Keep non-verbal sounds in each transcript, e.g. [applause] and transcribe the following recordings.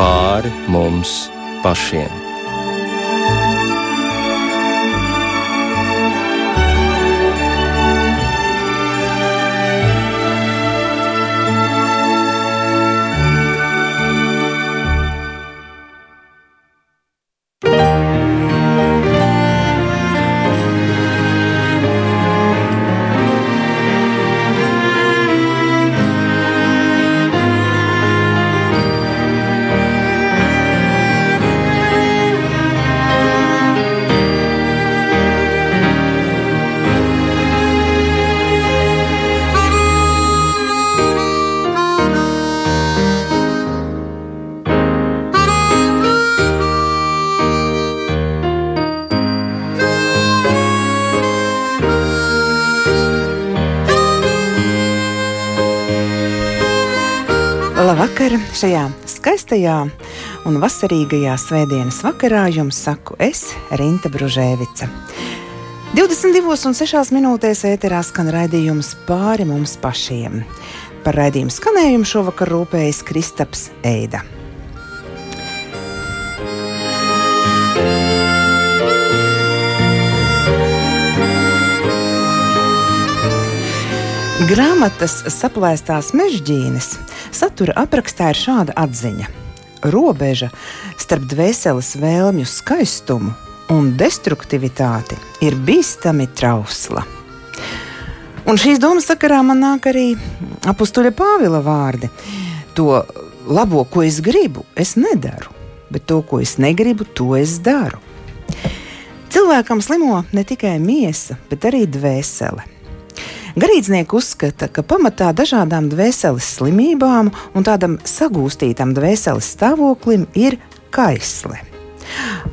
pāri mums pašiem. Šajā skaistajā un vasarīgajā svētdienas vakarā jums saku es, Rīta Brunēvica. 22,6 minūtēs ēterā skan raidījums pāri mums pašiem. Par raidījumu skanējumu šovakar rūpējas Kristaps Eida. Grāmatas saplēstās mežģīnes satura aprakstā ir šāda atziņa: Robeža starp dvēseles vēlmju skaistumu un destruktivitāti ir bīstami trausla. Un šīs domas sakarā man nāk arī apakstuļa Pāvila vārdi. To labo, ko es gribu, es nedaru, bet to, ko es negribu, to es daru. Cilvēkam slimo ne tikai miesa, bet arī dvēsele. Garīdznieki uzskata, ka pamatā dažādām dvēseles slimībām un tādam sagūstītam dvēseles stāvoklim ir kaisle.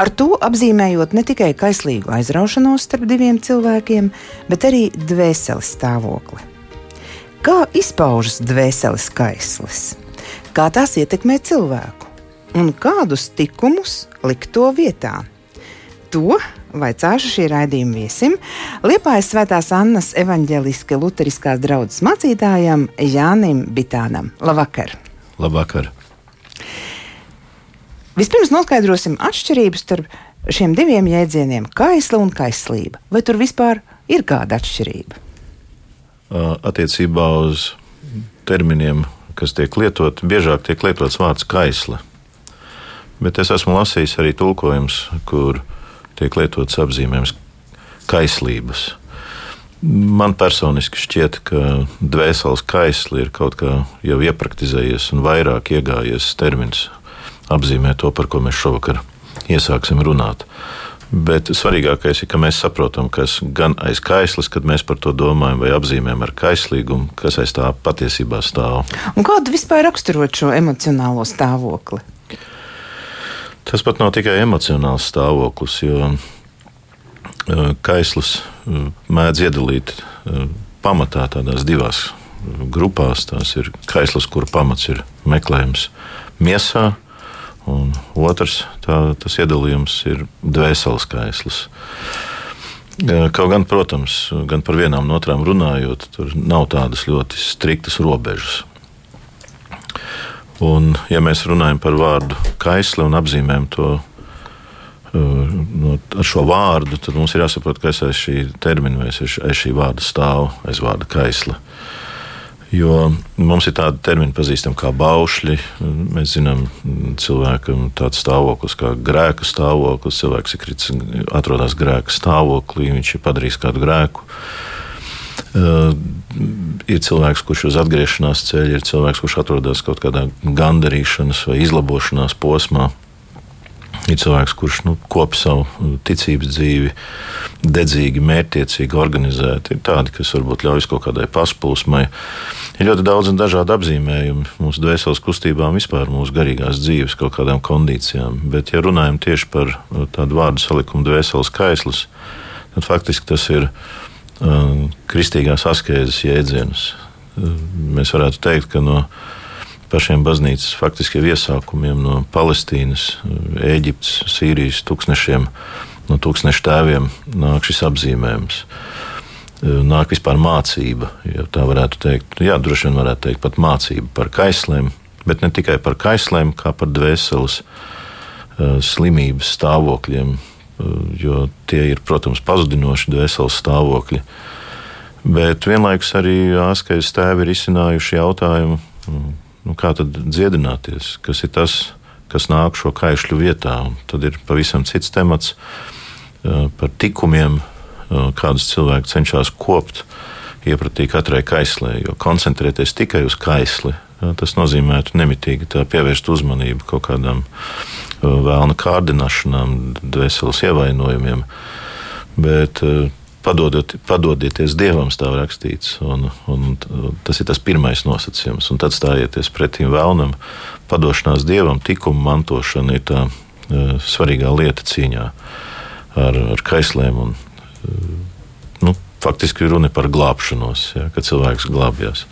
Ar to apzīmējot ne tikai kaislīgu aizraušanos starp diviem cilvēkiem, bet arī dvēseles stāvokli. Kā izpaužas dvēseles kaislis? Kā tās ietekmē cilvēku? Un kādus tikumus likt to vietā? To vaicāšu šī raidījuma viesim, Liepājas Svētās Annas evaņģeliski luteriskās draudzes mācītājam Jānim Bitānam. Labvakar! Labvakar! Vispirms noskaidrosim atšķirības starp šiem diviem jēdzieniem - kaisla un kaislība. Vai tur vispār ir kāda atšķirība? Attiecībā uz terminiem, kas tiek lietot, biežāk tiek lietots vārds kaisla. Bet es esmu lasījis arī tulkojums, kur tiek lietots apzīmējums kaislības. Man personīgi šķiet, ka dvēseles kaisli ir kaut kā jau iepraktizējies un vairāk iegājies termins apzīmē to, par ko mēs šovakar iesāksim runāt. Bet svarīgākais ir, ka mēs saprotam, kas gan aiz kaislis, kad mēs par to domājam, vai apzīmējam ar kaislīgumu, kas aiz tā patiesībā stāv. Un kādu vispār raksturot šo emocionālo stāvokli? Tas pat nav tikai emocionāls stāvoklis, jo uh, kaislis uh, mēdz iedalīt uh, pamatā tādās divās grupās. Tās ir kaislis, kur pamats ir meklējums miesā, un otrs tā, tas iedalījums ir dvēseles kaislis. Kaut gan, protams, gan par vienām no otrām runājot, tur nav tādas ļoti striktas robežas. Un, ja mēs runājam par vārdu kaisli un apzīmējam to no, ar šo vārdu, tad mums ir jāsaprot, kas aiz šī termina vai aiz šī vārda stāv, aiz vārda kaisla. Jo mums ir tādi termini pazīstami kā baušļi. Mēs zinām, cilvēkam tāds stāvoklis kā grēka stāvoklis. Cilvēks ir kritis, atrodas grēka stāvoklī, viņš ir padarījis kādu grēku. Uh, ir cilvēks, kurš uz atgriešanās ceļa, ir cilvēks, kurš atrodas kaut kādā gandarīšanas vai izlabošanās posmā. Ir cilvēks, kurš nu, kop savu ticības dzīvi, dedzīgi, mērķiecīgi, organizēti. Ir tādi, kas varbūt ļauj kaut kādai paspūsmai. Ir ļoti daudz un dažādi apzīmējumi mūsu dvēseles kustībām, vispār mūsu garīgās dzīves kaut kādām kondīcijām. Bet, ja runājam tieši par tādu vārdu salikumu dvēseles kaislis, tad faktiski tas ir kristīgās askēzes jēdzienus. Mēs varētu teikt, ka no pašiem baznīcas faktiski iesākumiem, no Palestīnas, Eģiptes, Sīrijas tūkstošiem, no tūkstošu tēviem nāk šis apzīmējums. Nāk vispār mācība, ja tā varētu teikt. Jā, droši vien varētu teikt pat mācība par kaisliem, Bet ne tikai par kaislēm, kā par dvēseles slimības stāvokļiem, jo tie ir, protams, pazudinoši dvēseles stāvokļi. Bet vienlaikus arī Askais tēvi ir izcinājuši jautājumu, nu, kā tad dziedināties, kas ir tas, kas nāk šo kaišļu vietā. Un tad ir pavisam cits temats par tikumiem, kādus cilvēki cenšas kopt iepratī katrai kaislē, jo koncentrēties tikai uz kaisli. Tas nozīmētu nemitīgi pievērst uzmanību kaut kādām vēlna kārdināšanām, dvēseles ievainojumiem. Bet padodot, padodieties Dievam, stāv rakstīts. Un, un tas ir tas pirmais nosacījums. Un tad stājieties pretim vēlnam. Padošanās Dievam, tikuma mantošana ir tā uh, svarīgā lieta cīņā ar, ar kaislēm. Un, uh, nu, faktiski runa par glābšanos, ja, kad cilvēks glābjas.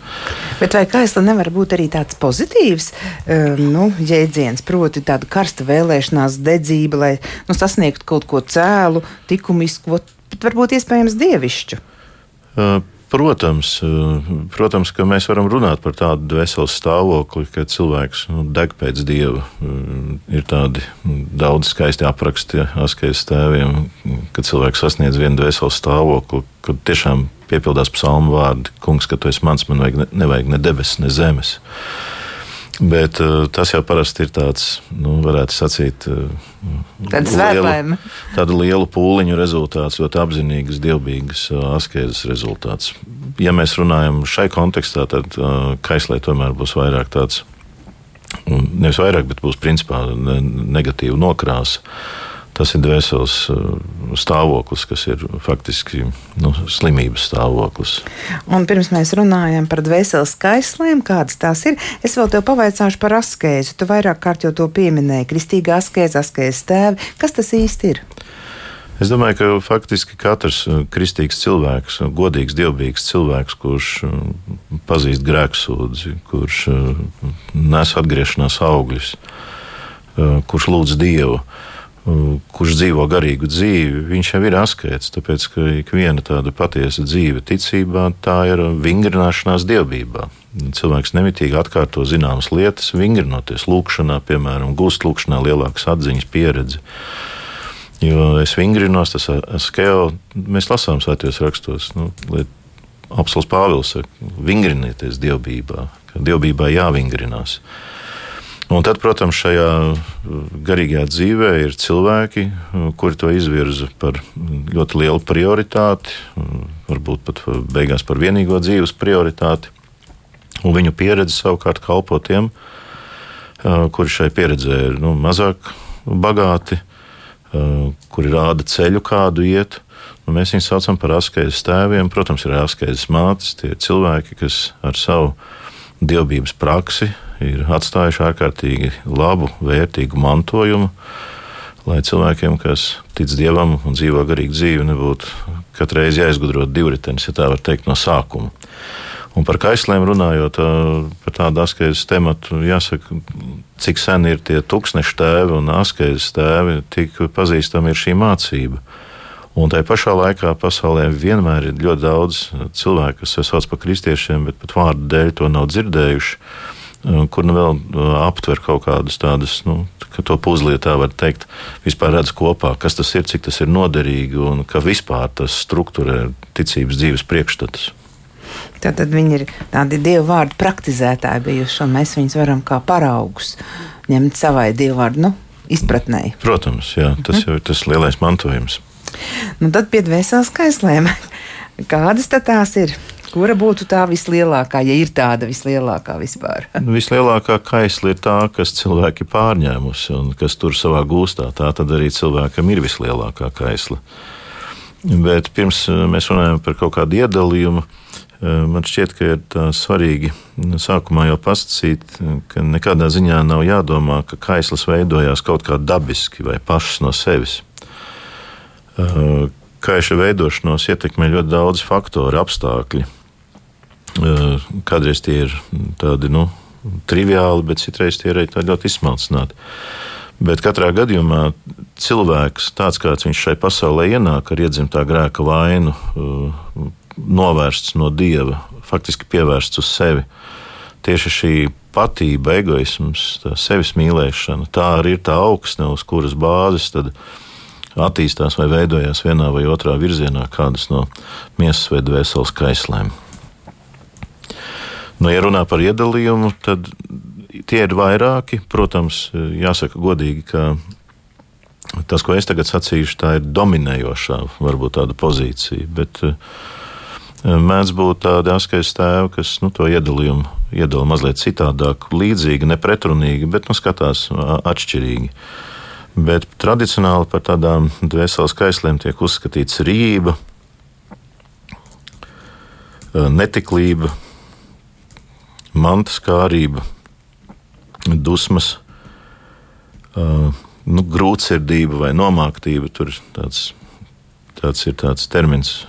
Bet vai kaisla nevar būt arī tāds pozitīvs uh, nu, jēdziens, proti, tāda karsta vēlēšanās, dedzība, lai nu, sasniegtu kaut ko cēlu, likumisku, bet varbūt iespējams dievišķu. Protams, protams, ka mēs varam runāt par tādu dvēseles stāvokli, ka cilvēks nu, deg pēc dieva. Ir tādi daudz skaisti apraksti askejas tēviem, kad cilvēks sasniedz vienu dvēseles stāvokli, kad tiešām piepildās psalmu vārdi: Kungs, ka tu esi mans, man vajag ne, nevajag ne debesis, ne zemes. Bet uh, tas jau parasti ir tāds, nu, varētu sacīt, uh, liela, tāda liela pūliņu rezultāts, ļoti apzinīgas, dievbijīgas uh, askēzes rezultāts. Ja mēs runājam šai kontekstā, tad uh, kaislē tomēr būs vairāk tāds, nevis vairāk, bet būs principā negatīva nokrāsa. Tas ir dvēseles uh, stāvoklis, kas ir faktiski nu, slimības stāvoklis. Un pirms mēs runājam par dvēseles skaislēm, kādas tās ir, es vēl te pavaicāšu par askēzi. Tu vairāk kārt jau to pieminēji. Kristīga askēze, askēzes tēvi. Kas tas īsti ir? Es domāju, ka faktiski katrs uh, kristīgs cilvēks, uh, godīgs, dievbijīgs cilvēks, kurš pazīst grēksūdzi, kurš nes atgriešanās augļus, kurš lūdz Dievu, kurš dzīvo garīgu dzīvi, viņš jau ir askēts. Tāpēc, ka ik viena tāda patiesa dzīve ticībā, tā ir vingrināšanās dievbijā. Cilvēks nemitīgi atkārto zināmas lietas, vingrinoties lūkšanā, piemēram, gūst lūkšanā lielākas atziņas pieredzi. Jo es vingrinos, tas skeo, mēs lasām svētajos rakstos. Nu, Apsols Pāvils saka, vingrinieties dievbijā, ka dievbijā jāvingrinās. Uh, Un tad, protams, šajā uh, garīgajā dzīvē ir cilvēki, uh, kuri to izvirza par ļoti lielu prioritāti, uh, varbūt pat beigās par vienīgo dzīves prioritāti. Un viņu pieredze savukārt kalpo tiem, kuri šai pieredzē ir nu, mazāk bagāti, kuri rāda ceļu, kādu iet. Un mēs viņus saucam par askeizes tēviem. Protams, ir askeizes mātes, tie cilvēki, kas ar savu dievbijības praksi ir atstājuši ārkārtīgi labu, vērtīgu mantojumu, lai cilvēkiem, kas tic dievam un dzīvo garīgu dzīvi, nebūtu katru reizi jāizgudro divritenis, ja tā var teikt, no sākuma. Un par kaislēm runājot, par tādu askeizes tematu, jāsaka, cik sen ir tie tūkstnešu tēvi un askeizes tēvi, tik pazīstama ir šī mācība. Un tajā pašā laikā pasaulē vienmēr ir ļoti daudz cilvēku, kas sev sauc par kristiešiem, bet pat vārdu dēļ to nav dzirdējuši. Uh, kur nu vēl uh, aptver kaut kādus tādus, nu, ka to puzli, tā var teikt, vispār redz kopā, kas tas ir, cik tas ir noderīgi un ka vispār tas strukturē ticības dzīves priekšstatus. Tātad viņi ir tādi dievu vārdu praktizētāji bijuši, un mēs viņus varam kā paraugus ņemt savai dievu vārdu nu, izpratnē. Protams, jā, tas jau ir tas lielais mantojums. Nu, tad pie dvēseles kaislēm. [laughs] Kādas tad tās ir? Kura būtu tā vislielākā, ja ir tāda vislielākā vispār? [laughs] Nu, vislielākā kaisla ir tā, kas cilvēki pārņēmusi un kas tur savā gūstā. Tā tad arī cilvēkam ir vislielākā kaisla. Bet pirms eh, mēs runājam par kaut kādu iedalījumu, eh, man šķiet, ka ir svarīgi sākumā jau pasakīt, ka nekādā ziņā nav jādomā, ka kaislas veidojās kaut kā dabiski vai pašas no sevis eh, kaiša veidošanos ietekmē ļoti daudz faktoru, apstākļi. Kādreiz tie ir tādi nu, triviāli, bet citreiz tie ir arī ļoti izsmalcināti. Bet katrā gadījumā cilvēks, tāds kāds viņš šai pasaulē ienāk ar iedzimtā grēka vainu, novērsts no dieva, faktiski pievērsts uz sevi. tieši šī patība, egoisms, sevis mīlēšana, tā arī ir tā augsne, uz kuras bāzes attīstās vai veidojās vienā vai otrā virzienā kādas no miesas vai dvēseles kaislēm. Nu, ja runā par iedalījumu, tad tie ir vairāki. Protams, jāsaka godīgi, ka tas, ko es tagad sacīšu, tā ir dominējošā, varbūt tāda pozīcija. Bet uh, mēdz būt tādi askais tēvi, kas nu, to iedalījumu iedala mazliet citādāk, līdzīgi, nepretrunīgi, bet nu, skatās atšķirīgi. Bet tradicionāli par tādām dvēseles kaislēm tiek uzskatīts rība, netiklība, mantas kārība, dusmas, nu, grūtsirdība vai nomāktība. Tur tāds tāds ir tāds termins,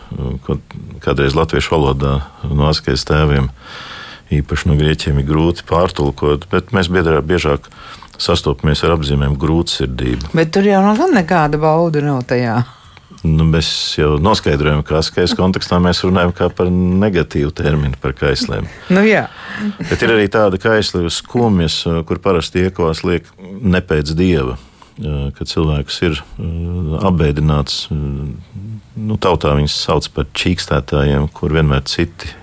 ko kādreiz latviešu valodā no askais tēviem, īpaši no grieķiem, ir grūti pārtulkot, bet mēs biedrā, biežāk sastopamies ar apzīmēm grūtsirdība. Bet tur jau nav nekāda bauda nav tajā. Nu, mēs jau noskaidrojam, ka skaitas kontekstā mēs runājam par negatīvu terminu, par kaislēm. Nu, jā. Bet ir arī tāda kaisla, skumjas, kur parasti iekavās liek ne pēc dieva ka cilvēks ir apbēdināts. Nu, tautā viņus sauc par čīkstētājiem, kur vienmēr citi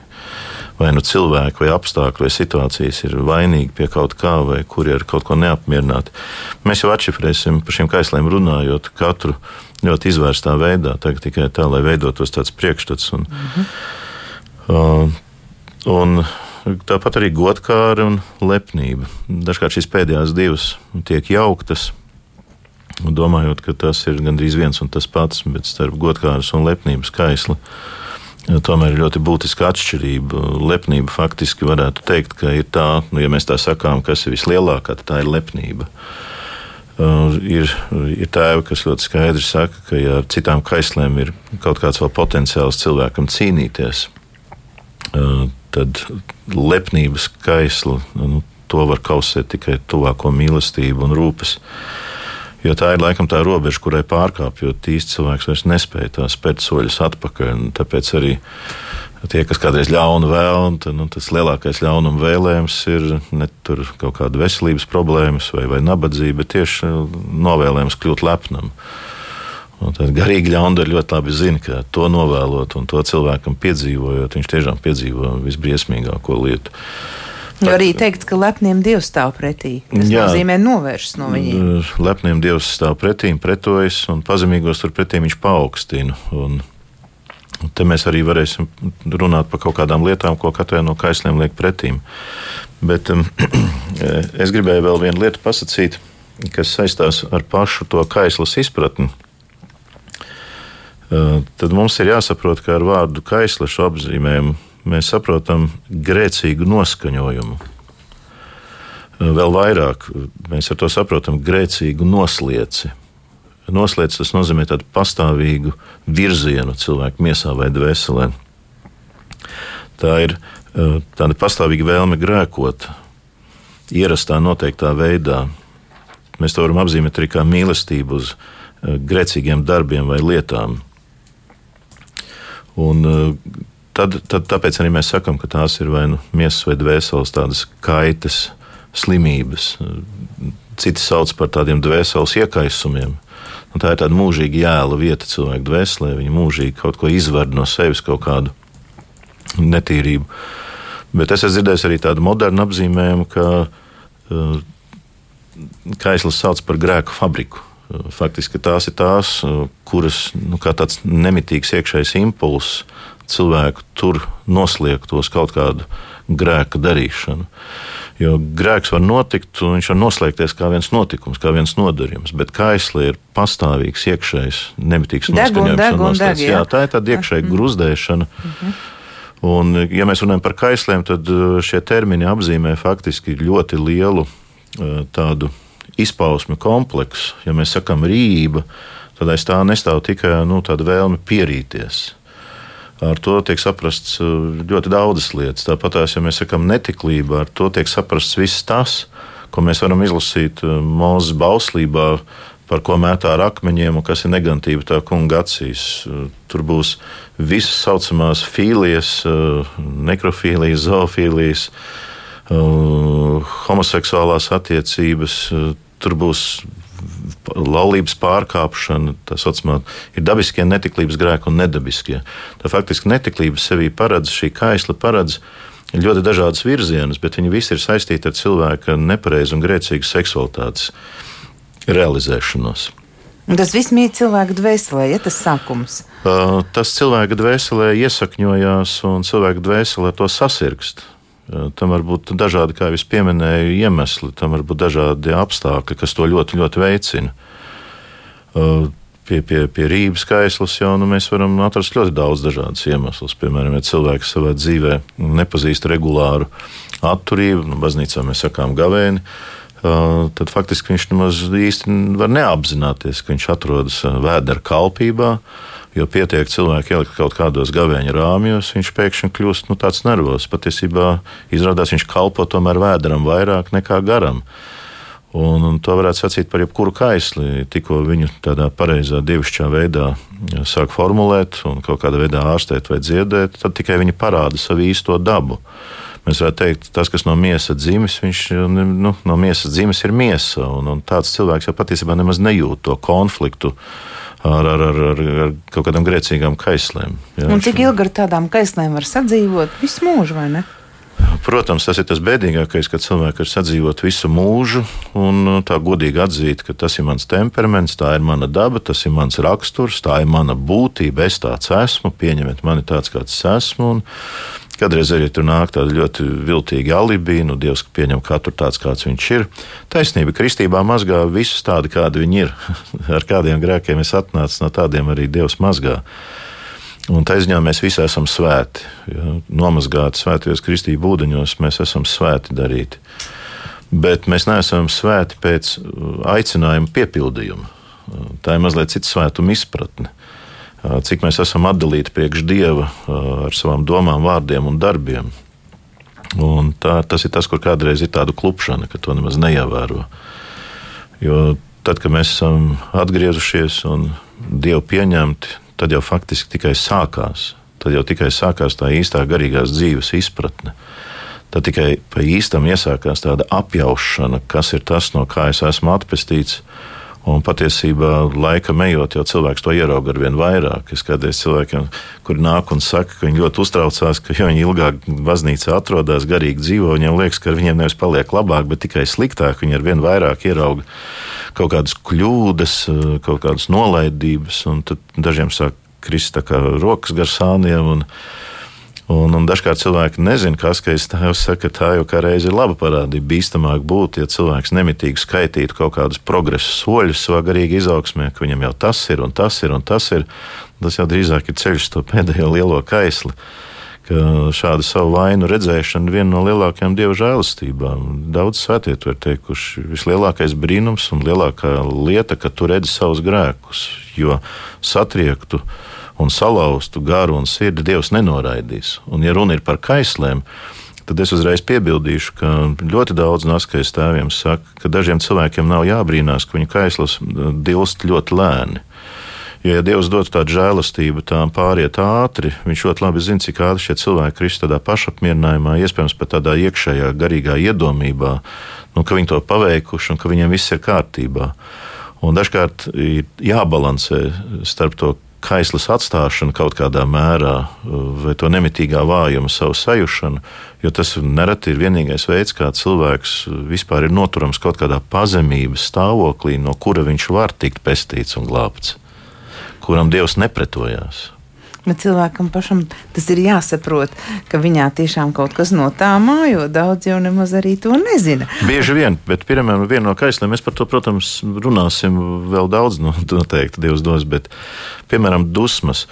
vai nu cilvēki, vai apstākļi, vai situācijas ir vainīgi pie kaut kā, vai kuri ir kaut ko neapmierināti. Mēs jau atšifrēsim par šīm kaislēm runājot katru ļoti izvērstā veidā, tikai tā, lai veidotos tāds priekšstats. Un, -hmm. uh, un tāpat arī godkāra un lepnība. Dažkārt šīs pēdējās divas tiek jauktas domājot, ka tas ir gandrīz viens un tas pats, bet starp godkāras un lepnības kaisli. Tomēr ir ļoti būtiska atšķirība. Lepnība faktiski varētu teikt, ka ir tā, nu, ja mēs tā sakām, kas ir vislielākā, tad tā ir lepnība. Uh, ir, ir tēvi, kas ļoti skaidri saka, ka, ja ar citām kaislēm ir kaut kāds vēl potenciāls cilvēkam cīnīties, uh, tad lepnības kaisla nu, to var kausēt tikai tuvāko mīlestību un rūpes. Jo tā ir laikam tā robeža, kurai pārkāpjot īsti cilvēks vairs nespēja tās spērt soļus atpakaļ. Tāpēc arī tie, kas kādreiz ļaunu vēl, tad nu, tas lielākais ļaunuma vēlējums ir ne tur kaut kāda veselības problēmas vai, vai nabadzība, bet tieši novēlējums kļūt lepnam. Un tad garīgi ļaundaļa ļoti labi zina, ka to novēlot un to cilvēkam piedzīvojot, viņš tiešām piedzīvo visbriesmīgāko lietu. Jo arī teikt, ka lepniem dievs stāv pretī. Tas jā, nozīmē novērst no viņiem. Lepniem dievs stāv pretī, pretojas, un pazemīgos tur pretī viņš paaugstina. Un te mēs arī varēsim runāt par kaut kādām lietām, ko katrai no kaisliem liek pretīm. Bet um, [clears throat] es gribēju vēl vienu lietu pasakīt, kas saistās ar pašu to kaislas izpratni. Uh, tad mums ir jāsaprot, ka ar vārdu kaislešu apzīmējumu mēs saprotam grēcīgu noskaņojumu. Vēl vairāk mēs ar to saprotam grēcīgu noslieci. Noslēdz tas nozīmē tādu pastāvīgu virzienu cilvēku miesā vai dvēselē. Tā ir eh, tāda pastāvīga vēlme grēkot, ierastā noteiktā veidā. Mēs to varam apzīmēt arī kā mīlestību uz eh, grēcīgiem darbiem vai lietām. Un eh, tad, tad tāpēc arī mēs sakām, ka tās ir vai nu miesas vai dvēseles tādas kaitas, slimības. Citi sauc par tādiem dvēseles iekaisumiem. Un tā ir tāda mūžīga jēla vieta cilvēka dvēselē. Viņa mūžīgi kaut ko izvar no sevis, kaut kādu netīrību. Bet es esmu dzirdējis arī tādu modernu apzīmējumu, ka uh, kaislis sauc par grēku fabriku. Faktiski tās ir tās, uh, kuras nu, kā tāds nemitīgs iekšējs impulss cilvēku tur noslēgtos kaut kādu grēka darīšanu. Jo grēks var notikt, un viņš var noslēgties kā viens notikums, kā viens nodarījums. Bet kaisli ir pastāvīgs, iekšējs, nemitīgs noskaņojums. Deg, jā, tā ir tāda iekšēja mm. gruzdēšana. Mm -hmm. Un, ja mēs runājam par kaisliem, tad uh, šie termini apzīmē faktiski ļoti lielu uh, tādu izpausmi kompleksu. Ja mēs sakām rība, tad aiz tā nestāv tikai nu, tāda vēlme pierīties. Ar to tiek saprasts uh, ļoti daudzas lietas. Tāpat, ja mēs sakām netiklība, ar to tiek saprasts viss tas, ko mēs varam izlasīt uh, Mozus bauslībā, par ko mētā ar akmeņiem un kas ir negantība tā kunga acīs. Uh, tur būs visas saucamās fīlijas, nekrofīlijas, zoofīlijas. homoseksuālās attiecības, tur būs laulības pārkāpšana, tā saucamā, ir dabiskie netiklības grēki un nedabiskie. Tā faktiski netiklības sevī paredz, šī kaisla paredz ļoti dažādas virzienus, bet viņi visi ir saistīti ar cilvēka nepareizu un grēcīgu seksualitātes realizēšanos. Un tas viss mīt cilvēka dvēselē, ja tas sākums. Uh, tas cilvēka dvēselē iesakņojās, un cilvēka dvēselē to sasirgst. Tam var būt dažādi, kā jau es pieminēju, iemesli, tam var būt dažādi apstākļi, kas to ļoti, ļoti veicina. Pie, pie, pie rības kaislas jau nu, mēs varam atrast ļoti daudz dažādas iemeslus. Piemēram, ja cilvēks savā dzīvē nepazīst regulāru atturību, nu, baznīcā mēs sakām gavēni, tad faktiski viņš nemaz īsti var neapzināties, ka viņš atrodas vēdera kalpībā Jo pietiek cilvēki ielikt kaut kādos gavēņa rāmjos, viņš pēkšņi kļūst nu, tāds nervozs. Patiesībā izrādās viņš kalpo tomēr vēderam vairāk nekā garam. Un, un to varētu sacīt par jebkuru kaisli. Tikko viņu tādā pareizā, dievišķā veidā sāk formulēt un kaut kādā veidā ārstēt vai dziedēt, tad tikai viņi parāda savu īsto dabu. Mēs varētu teikt, tas, kas no miesas dzimis, viņš nu, no miesas dzimis ir miesa. Un, un tāds cilvēks jau patiesībā nemaz nejūt to konfliktu ar, ar, ar, ar, ar kaut kādām grēcīgām kaislēm. Jā, un cik ilgi ar tādām kaislēm var sadzīvot? Visu mūžu vai ne? Protams, tas ir tas bēdīgākais, kad cilvēki ir sadzīvot visu mūžu un nu, tā godīgi atzīt, ka tas ir mans temperaments, tā ir mana daba, tas ir mans raksturs, tā ir mana būtība, es tāds esmu, pieņemiet mani tāds, kāds es esmu. Un, Kādreiz arī tur nāk tāda ļoti viltīga alibi, nu, Dievs pieņem katru tāds, kāds viņš ir. Taisnība kristībā mazgā visus tādi, kādi viņi ir. [laughs] Ar kādiem grēkiem es atnācu, no tādiem arī Dievs mazgā. Un tā ziņā mēs visi esam svēti. Ja, nomazgāti svētajos kristību ūdeņos, mēs esam svēti darīti. Bet mēs neesam svēti pēc aicinājuma piepildījuma. Tā ir mazliet cita svētuma izpratne cik mēs esam atdalīti priekš Dieva ar savām domām, vārdiem un darbiem. Un tā, tas ir tas, kur kādreiz ir tāda klupšana, ka to nemaz neievēro. Jo tad, kad mēs esam atgriezušies un Dievu pieņemti, tad jau faktiski tikai sākās. Tad jau tikai sākās tā īstā garīgās dzīves izpratne. Tad tikai pa īstam iesākās tāda apjaušana, kas ir tas, no kā es esmu atpestīts, Un patiesībā laika ejot, jau cilvēks to ierauga ar vien vairāk. Es kādreiz cilvēkiem, kuri nāk un saka, ka viņi ļoti uztraucās, ka ja viņi ilgāk baznīcā atrodas, garīgi dzīvo, viņiem liekas, ka viņiem nevis paliek labāk, bet tikai sliktāk. Viņi ar vien vairāk ierauga kaut kādas kļūdas, kaut kādas nolaidības, un dažiem sāk krist rokas gar sāniem. Un, Un, un dažkārt cilvēki nezina, kas ir tēvs. Saka, tā jau kā reize ir laba parādība. Bīstamāk būtu, ja cilvēks nemitīgi skaitītu kaut kādus progresa soļus savā garīgā izaugsmē, ka viņam jau tas ir un tas ir un tas ir. Tas jau drīzāk ir ceļš uz to pēdējo lielo kaisli. Šāda savu vainu redzēšana ir viena no lielākajām dieva žēlastībām. Daudz svētie to ir teikuši. Vislielākais brīnums un lielākā lieta, ka tu redzi savus grēkus, jo satriektu un salauztu garu un sirdi Dievs nenoraidīs. Un, ja runa ir par kaislēm, tad es uzreiz piebildīšu, ka ļoti daudz no askais tēviem saka, ka dažiem cilvēkiem nav jābrīnās, ka viņu kaislas dilst ļoti lēni. Jo, ja Dievs dod tādu žēlastību, tām pāriet ātri, viņš ļoti labi zina, cik ātri šie cilvēki krist tādā pašapmierinājumā, iespējams, pat tādā iekšējā garīgā iedomībā, nu, ka viņi to paveikuši un ka viņiem viss ir kārtībā. Un dažkārt ir jābalansē starp to kaislas atstāšana kaut kādā mērā, vai to nemitīgā vājuma savu sajušanu, jo tas nereti ir vienīgais veids, kā cilvēks vispār ir noturams kaut kādā pazemības stāvoklī, no kura viņš var tikt pestīts un glābts, kuram Dievs nepretojās. Bet cilvēkam pašam tas ir jāsaprot, ka viņā tiešām kaut kas no tā mājo. Daudz jau nemaz arī to nezina. Bieži vien, bet piemēram, viena no kaislēm, mēs par to, protams, runāsim vēl daudz, no, [laughs] noteikti Dievs dos, bet piemēram, dusmas.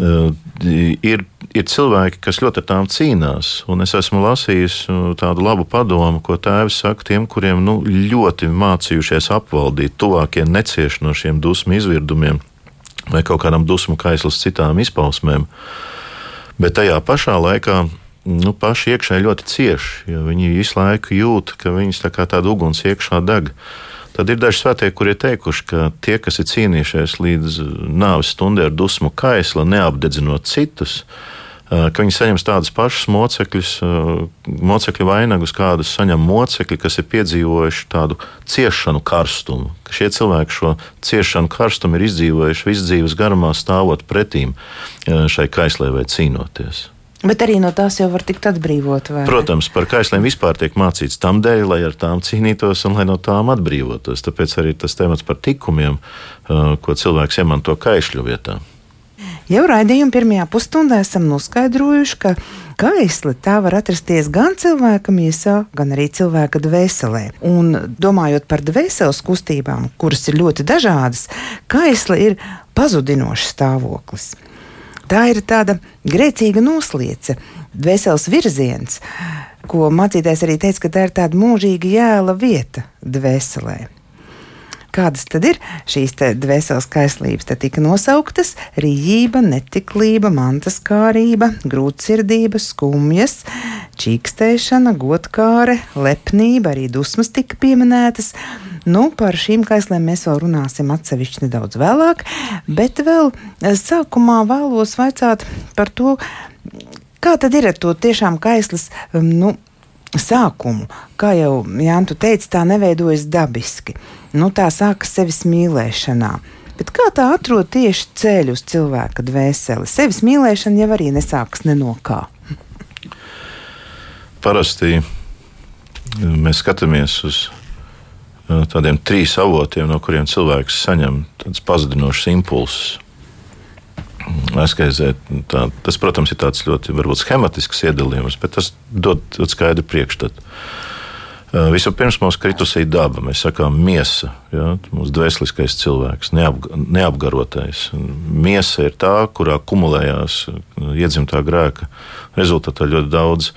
Uh, ir, ir cilvēki, kas ļoti ar tām cīnās. Es esmu lasījis uh, tādu labu padomu, ko tēvs saka tiem, kuriem nu, ļoti mācījušies apvaldīt, tuvākie necieš no šiem dusmu izvirdumiem vai kaut kādam dusmu kaislas citām izpausmēm. Bet tajā pašā laikā nu, paši iekšēji ļoti cieši, jo viņi visu laiku jūt, ka viņas tā kā tāda uguns iekšā deg. Tad ir daži svētie, kuri ir teikuši, ka tie, kas ir cīnījušies līdz nāves stundai ar dusmu kaisla, neapdedzinot citus, ka viņi saņems tādus pašus mocekļus, mocekļu vainagus, kādus saņem mocekļi, kas ir piedzīvojuši tādu ciešanu karstumu. Ka šie cilvēki šo ciešanu karstumu ir izdzīvojuši visu dzīves garumā, stāvot pretīm šai kaislē vai cīnoties. Bet arī no tās jau var tikt atbrīvot. Protams, par kaisliem vispār tiek mācīts tam dēļ, lai ar tām cīnītos un lai no tām atbrīvotos. Tāpēc arī tas temats par tikumiem, ko cilvēks iemanto kaišļu vietā. Jau raidījuma pirmajā pusstundā esam noskaidrojuši, ka kaisli tā var atrasties gan cilvēka miesā, gan arī cilvēka dvēselē. Un domājot par dvēseles kustībām, kuras ir ļoti dažādas, kaisli ir pazudinošs stāvoklis. Tā ir tāda grēcīga nosliece, dvēseles virziens, ko mācītājs arī teica, ka tā ir tāda mūžīga jēla vieta dvēselē. Kādas tad ir šīs dvēseles kaislības? Te tika nosauktas rīība, netiklība, mantas kārība, grūtsirdība, skumjas, čīkstēšana, godkāre, lepnība, arī dusmas tika pieminētas. Nu, par šīm kaislēm mēs vēl runāsim atsevišķi nedaudz vēlāk, bet vēl eh, sākumā vēlos vaicāt par to, kā tad ir ar to tiešām kaislas. Nu, sākumu, kā jau Jānis teica, tā neveidojas dabiski. Nu, tā sākas sevis mīlēšanā. Bet kā tā atrod tieši ceļu uz cilvēka dvēseli? Sevis mīlēšana jau arī nesākas ne no kā. Parasti eh, mēs skatāmies uz eh, tādiem trīs avotiem, no kuriem cilvēks saņem tādus pazudinošus impulsus aizkaizēt. Tā, tas, protams, ir tāds ļoti varbūt, schematisks iedalījums, bet tas dod, skaidru priekšstatu. Vispirms mums kritusī daba, mēs sakām, miesa, ja, mūsu dvēseliskais cilvēks, neap, neapgarotais. Miesa ir tā, kurā kumulējās iedzimtā grēka rezultātā ļoti daudz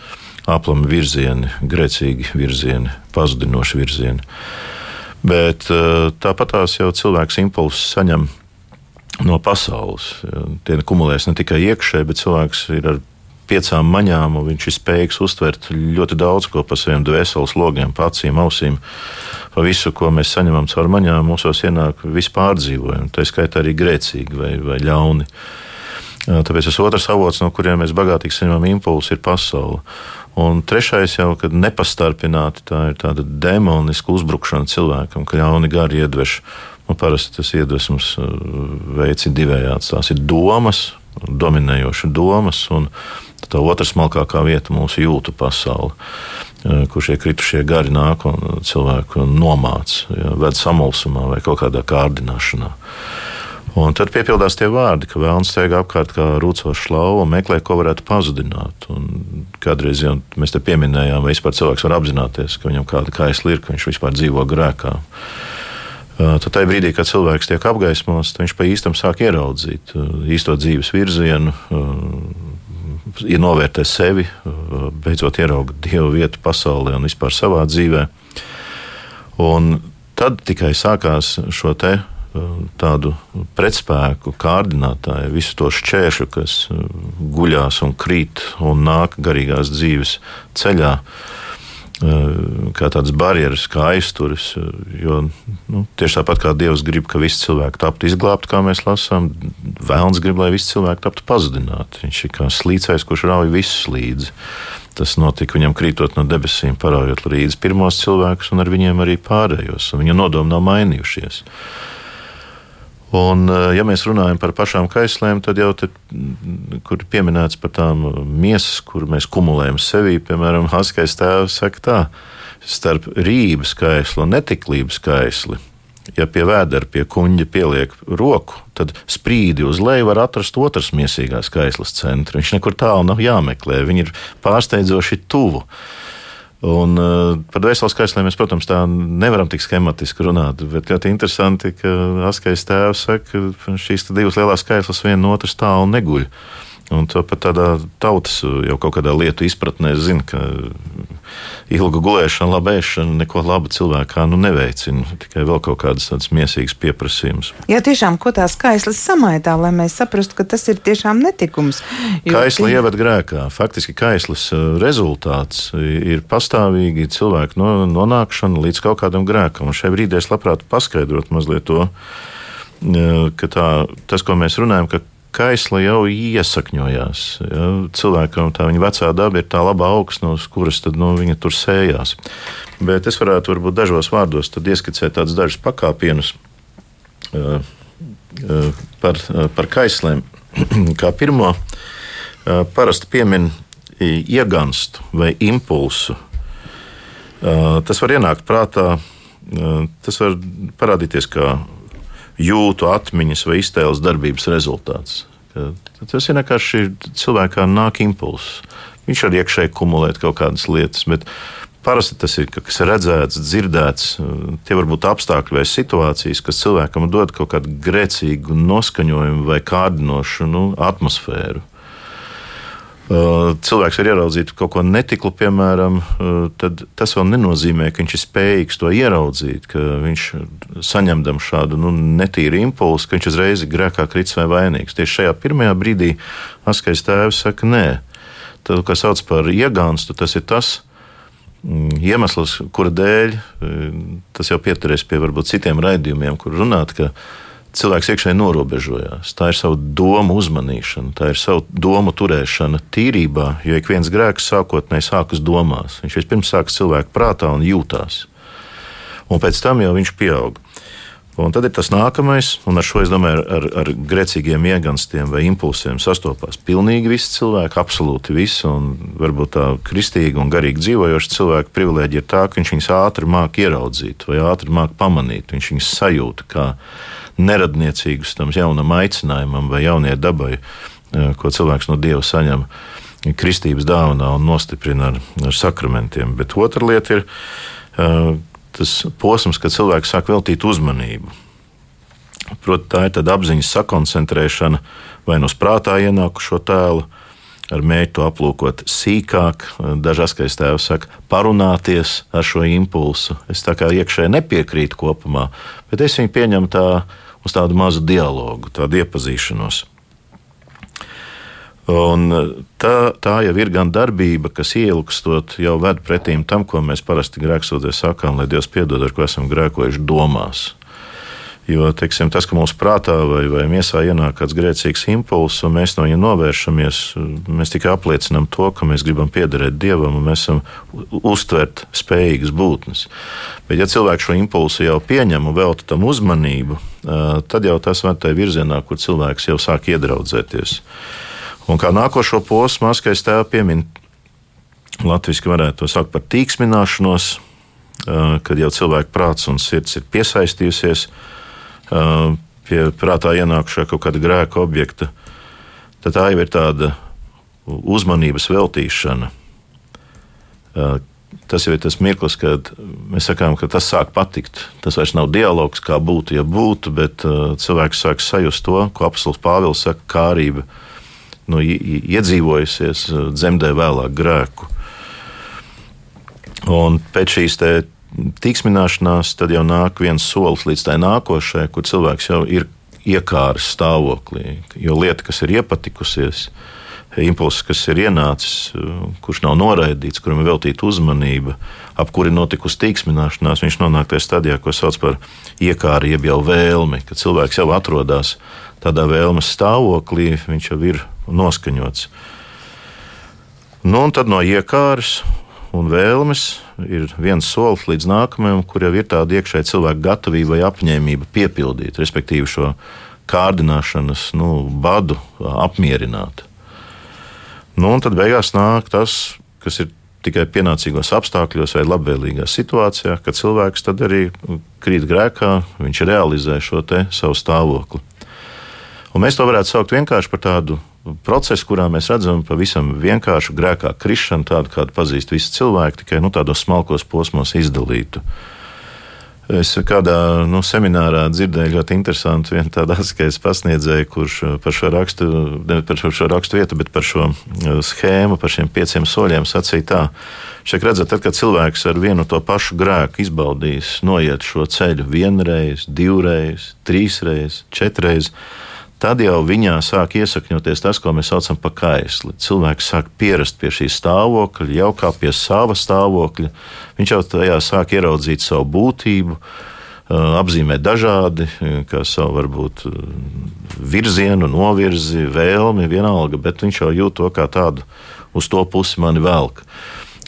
aplami virzieni, grēcīgi virzieni, pazudinoši virzieni. Bet tāpat tās jau cilvēks impulsus saņem no pasaules. Tie kumulējas ne tikai iekšēji, bet cilvēks ir ar piecām maņām, un viņš ir spējīgs uztvert ļoti daudz ko par saviem dvēseles logiem, acīm, ausīm. Pa visu, ko mēs saņemam caur maņām, mūsos ienāk vispārdzīvojumi, tā skaitā arī grēcīgi vai, vai ļauni. Tāpēc tas otrs avots, no kuriem mēs bagātīgi saņemam impulsu, ir pasaule. Un trešais jau, kad nepastarpināti tā ir tāda demoniska uzbrukšana cilvēkam, ka ļauni gari iedvež Nu, parasti tas iedvesmas uh, veids ir divējāds. Tās ir domas, dominējošas domas, un tā otra smalkākā vieta mūsu jūtu pasaule, uh, kur šie kritušie gari nāk un cilvēku nomāca, ja, ved samulsumā vai kaut kādā kārdināšanā. Un tad piepildās tie vārdi, ka vēlams steigā apkārt kā rūcošs lauva un meklē, ko varētu pazudināt. Un kādreiz jau mēs te pieminējām, vai vispār cilvēks var apzināties, ka viņam kāda kaisla ir, ka viņš vispār dzīvo grēkā. Tad tajā brīdī, kad cilvēks tiek apgaismots, viņš pa īstam sāk ieraudzīt īsto dzīves virzienu, ir novērtē sevi, beidzot ierauga dievu vietu pasaulē un vispār savā dzīvē. Un tad tikai sākās šo te tādu pretspēku kārdinātāju, visu to šķēršu, kas guļās un krīt un nāk garīgās dzīves ceļā. Uh, kā tādas barjeras, kā aizturas. Eh, jo nu, tieši tāpat kā Dievs grib, ka visi cilvēki taptu izglābti, kā mēs lasām, Vēlns grib, lai visi cilvēki taptu pazudināti. Viņš ir kā slīcējs, kurš rauj visus līdzi. Tas notika viņam krītot no debesīm, paraujot līdzi pirmos cilvēkus un ar viņiem arī pārējos. Viņa nodomi nav mainījušies. Un, eh, ja mēs runājam par pašām kaislēm, tad jau te, mm, ir pieminēts par tām miesas, kur mēs kumulējam sevī, piemēram, Haskais tēvs saka tā, starp rības kaislu un netiklības kaisli. Ja pie vēdera, pie kuģa pieliek roku, tad sprīdi uz leju var atrast otrs miesīgās kaislas centru. Viņš nekur tālu nav jāmeklē, viņi ir pārsteidzoši tuvu. Un, uh, par dvēseles kaisliem mēs, protams, tā nevaram tik schematiski runāt. Bet ļoti interesanti, ka Askais tēvs saka, ka šīs divas lielās kaislas viena no otras tālu neguļ. Un pat tādā tautas jau kaut kādā lietu izpratnē zina, ka ilga gulēšana, laba ēšana neko labu cilvēkā nu, neveicina. Tikai vēl kaut kādas tādas miesīgas pieprasījumus. Jā, tiešām, ko tā skaislas samaitā, lai mēs saprastu, ka tas ir tiešām netikums. Jo, Kaisla ka... ievada grēkā. Faktiski kaislas uh, rezultāts ir pastāvīgi cilvēku nonākšana līdz kaut kādam grēkam. Un šai brīdī es labprāt paskaidrotu mazliet to, uh, ka tā, tas, ko mēs runājam, ka kaisla jau iesakņojās. Ja? Cilvēkam tā viņa vecā daba ir tā labā augsne, uz kuras tad, nu, viņa tur sējās. Bet es varētu varbūt dažos vārdos ieskicēt tādus dažus pakāpienus uh, uh, par, uh, par kaisliem. [clears throat] Kā pirmo, parasti piemin ieganstu vai impulsu. Tas var ienākt prātā, tas var parādīties kā jūtu atmiņas vai iztēles darbības rezultāts. Tas ir vienkārši cilvēkā nāk impulss. Viņš arī iekšēji kumulēt kaut kādas lietas, bet parasti tas ir kas redzēts, dzirdēts. Tie var būt apstākļi vai situācijas, kas cilvēkam dod kaut kādu grēcīgu noskaņojumu vai kārdinošu nu, atmosfēru. Uh, cilvēks var ieraudzīt kaut ko netiklu, piemēram, uh, tad tas vēl nenozīmē, ka viņš ir spējīgs to ieraudzīt, ka viņš saņemdam šādu nu, netīru impulsu, ka viņš uzreiz ir grēkā kritis vai vainīgs. Tieši šajā pirmajā brīdī Askais tēvs saka, nē, tas, ko sauc par iegānstu, tas ir tas mm, iemesls, kura dēļ tas jau pieturēs pie varbūt citiem raidījumiem, kur runāt, ka cilvēks iekšēji norobežojās. Tā ir savu domu uzmanīšana, tā ir savu domu turēšana tīrībā, jo ik viens grēks sākotnēji sākas domās. Viņš vispirms sākas cilvēku prātā un jūtās. Un pēc tam jau viņš pieaug. Un tad ir tas nākamais, un ar šo es domāju, ar, ar grēcīgiem ieganstiem vai impulsiem sastopās pilnīgi visi cilvēki, absolūti visi. Un varbūt tā kristīgi un garīgi dzīvojoši cilvēki privilēģija ir tā, ka viņš viņus ātri māca ieraudzīt vai ātri māca pamanīt. Viņš viņus sajūta kā neradniecīgus tam jaunam aicinājumam vai jaunajai dabai, eh, ko cilvēks no Dieva saņem kristības dāvanā un nostiprina ar, ar sakramentiem. Bet otra lieta ir eh, tas posms, kad cilvēks sāk veltīt uzmanību. Proti, tā ir apziņas sakoncentrēšana vai no prātā ienākušo tēlu, ar mērķi to aplūkot sīkāk. Dažas, kā es tēvu saku, parunāties ar šo impulsu. Es tā kā iekšēji nepiekrītu kopumā, bet es viņu pieņemu tā uz tādu mazu dialogu, tādu iepazīšanos. Un tā, tā jau ir gan darbība, kas ielūgstot, jau ved pretīm tam, ko mēs parasti grēksoties sakām, lai Dievs piedod, ar ko esam grēkojuši domās. Jo teiksim, tas, ka mūsu prātā vai, vai miesā ienāk kāds grēcīgs impulss, un mēs no viņa novēršamies, mēs tikai apliecinām to, ka mēs gribam piederēt Dievam un mēs esam uztvert spējīgas būtnes. Bet, ja cilvēks šo impulsu jau pieņem un velta tam uzmanību, tad jau tas ved tajā virzienā, kur cilvēks jau sāk iedraudzēties. Un kā nākošo posmu, maskais tēvs piemin, latviešu varētu to saukt par tīksmināšanos, kad jau cilvēka prāts un sirds ir piesaistījusies pie prātā ienākušā kaut kāda grēka objekta, tad tā jau ir tāda uzmanības veltīšana. Tas jau ir tas mirklis, kad mēs sakām, ka tas sāk patikt. Tas vairs nav dialogs, kā būtu, ja būtu, bet cilvēks sāk sajust to, ko apelsīns Pāvils saka, kārība nu, iedzīvojusies, dzemdē vēlāk grēku. Un pēc šīs tīksmināšanās, tad jau nāk viens solis līdz tai nākošajai, kur cilvēks jau ir iekārs stāvoklī. Jo lieta, kas ir iepatikusies, impulss, kas ir ienācis, kurš nav noraidīts, kuram ir veltīta uzmanība, ap kuri notikusi tīksmināšanās, viņš nonāk tajā stadijā, ko sauc par iekāru, jeb jau vēlmi, kad cilvēks jau atrodas tādā vēlmes stāvoklī, viņš jau ir noskaņots. Nu, un tad no iekāras un vēlmes ir viens solis līdz nākamajam, kur jau ir tāda iekšēja cilvēka gatavība vai apņēmība piepildīt, respektīvi šo kārdināšanas nu, badu apmierināt. Nu, un tad beigās nāk tas, kas ir tikai pienācīgos apstākļos vai labvēlīgā situācijā, kad cilvēks tad arī krīt grēkā, viņš realizē šo savu stāvokli. Un mēs to varētu saukt vienkārši par tādu procesu, kurā mēs redzam pavisam vienkāršu grēkā krišanu, tādu kādu pazīst visi cilvēki, tikai nu, tādos smalkos posmos izdalītu. Es kādā nu, seminārā dzirdēju ļoti interesantu vienu tādu atskaites pasniedzēju, kurš par šo rakstu, ne par šo, šo rakstu vietu, bet par šo uh, schēmu, par šiem pieciem soļiem sacīja tā. Šeit redzat, tad, kad cilvēks ar vienu to pašu grēku izbaudīs, noiet šo ceļu vienreiz, divreiz, trīsreiz, četrreiz, tad jau viņā sāk iesakņoties tas, ko mēs saucam par kaisli. Cilvēks sāk pierast pie šī stāvokļa, jau kā pie sava stāvokļa. Viņš jau tajā sāk ieraudzīt savu būtību, apzīmē dažādi, kā savu varbūt virzienu, novirzi, vēlmi, vienalga, bet viņš jau jūt to kā tādu uz to pusi mani velk.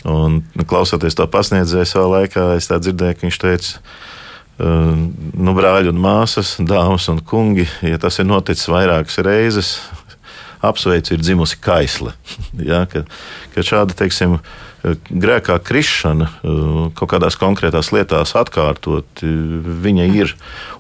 Un, nu, klausoties to pasniedzēju savā laikā, es dzirdēju, ka viņš teica, nu, brāļi un māsas, dāmas un kungi, ja tas ir noticis vairākas reizes, apsveicu, ir dzimusi kaisle. [laughs] ja, ka, ka šāda, teiksim, grēkā krišana eh, kaut kādās konkrētās lietās atkārtot, eh, viņa ir.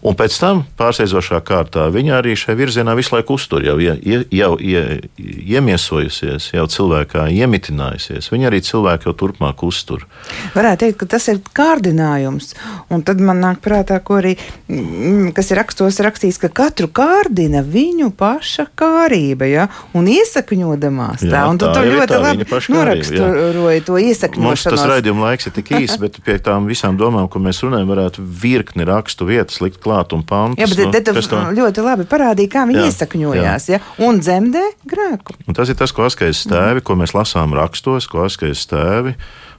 Un pēc tam pārsteidzošā kārtā viņa arī šajā virzienā visu laiku uztur, jau, jau, jau ie, iemiesojusies, jau cilvēkā iemitinājusies. Viņa arī cilvēku jau turpmāk uztur. Varētu teikt, ka tas ir kārdinājums. Un tad man nāk prātā, ko arī, mm, kas ir rakstos rakstīts, ka katru kārdina viņu paša kārība, ja, un iesakņodamās tā. Jā, un tu to ļoti labi noraksturoji to iesakņošanos. Mums tas raidījuma laiks ir tik [laughs] īss, bet pie tām visām domām, ko mēs runājam, varētu virkni rakstu vietas likt klāt un pantus. Jā, bet te, te ļoti labi parādīja, kā viņi jā, iesakņojās, jā. Ja? un dzemdē grēku. Un tas ir tas, ko askais stēvi, mm. ko mēs lasām rakstos, ko askais stēvi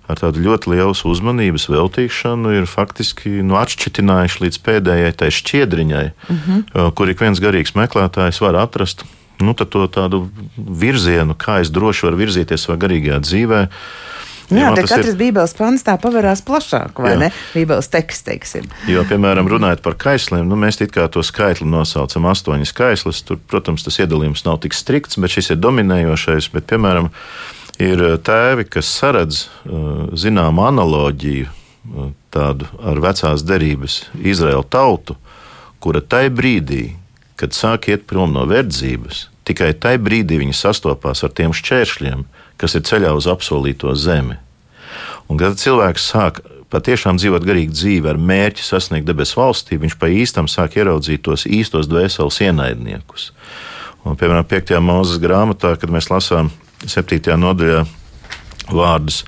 ar tādu ļoti lielu uzmanības veltīšanu ir faktiski nu, atšķitinājuši līdz pēdējai tai šķiedriņai, mm -hmm. kur ik viens garīgs meklētājs var atrast nu, to tādu virzienu, kā es droši varu virzīties savā garīgajā dzīvēm Jā, tā katrs ir... Bībeles pants tā pavērās plašāk, vai jā. ne? Bībeles teksts, teiksim. Jo, piemēram, runājot par kaisliem, nu, mēs it kā to skaitli nosaucam astoņas kaislas. Tur, protams, tas iedalījums nav tik strikts, bet šis ir dominējošais. Bet, piemēram, ir uh, tēvi, kas saredz uh, zināmu analoģiju uh, tādu ar vecās derības Izraēlu tautu, kura tajā brīdī, kad sāk iet prom no verdzības, tikai tajā brīdī viņi sastopās ar tiem šķēršļiem, kas ir ceļā uz apsolīto zemi. Un, kad cilvēks sāk patiešām dzīvot garīgu dzīvi ar mērķi sasniegt debesu valstī, viņš pa īstam sāk ieraudzīt tos īstos dvēseles ienaidniekus. Un, piemēram, 5. mūzes grāmatā, kad mēs lasām 7. nodaļā vārdus,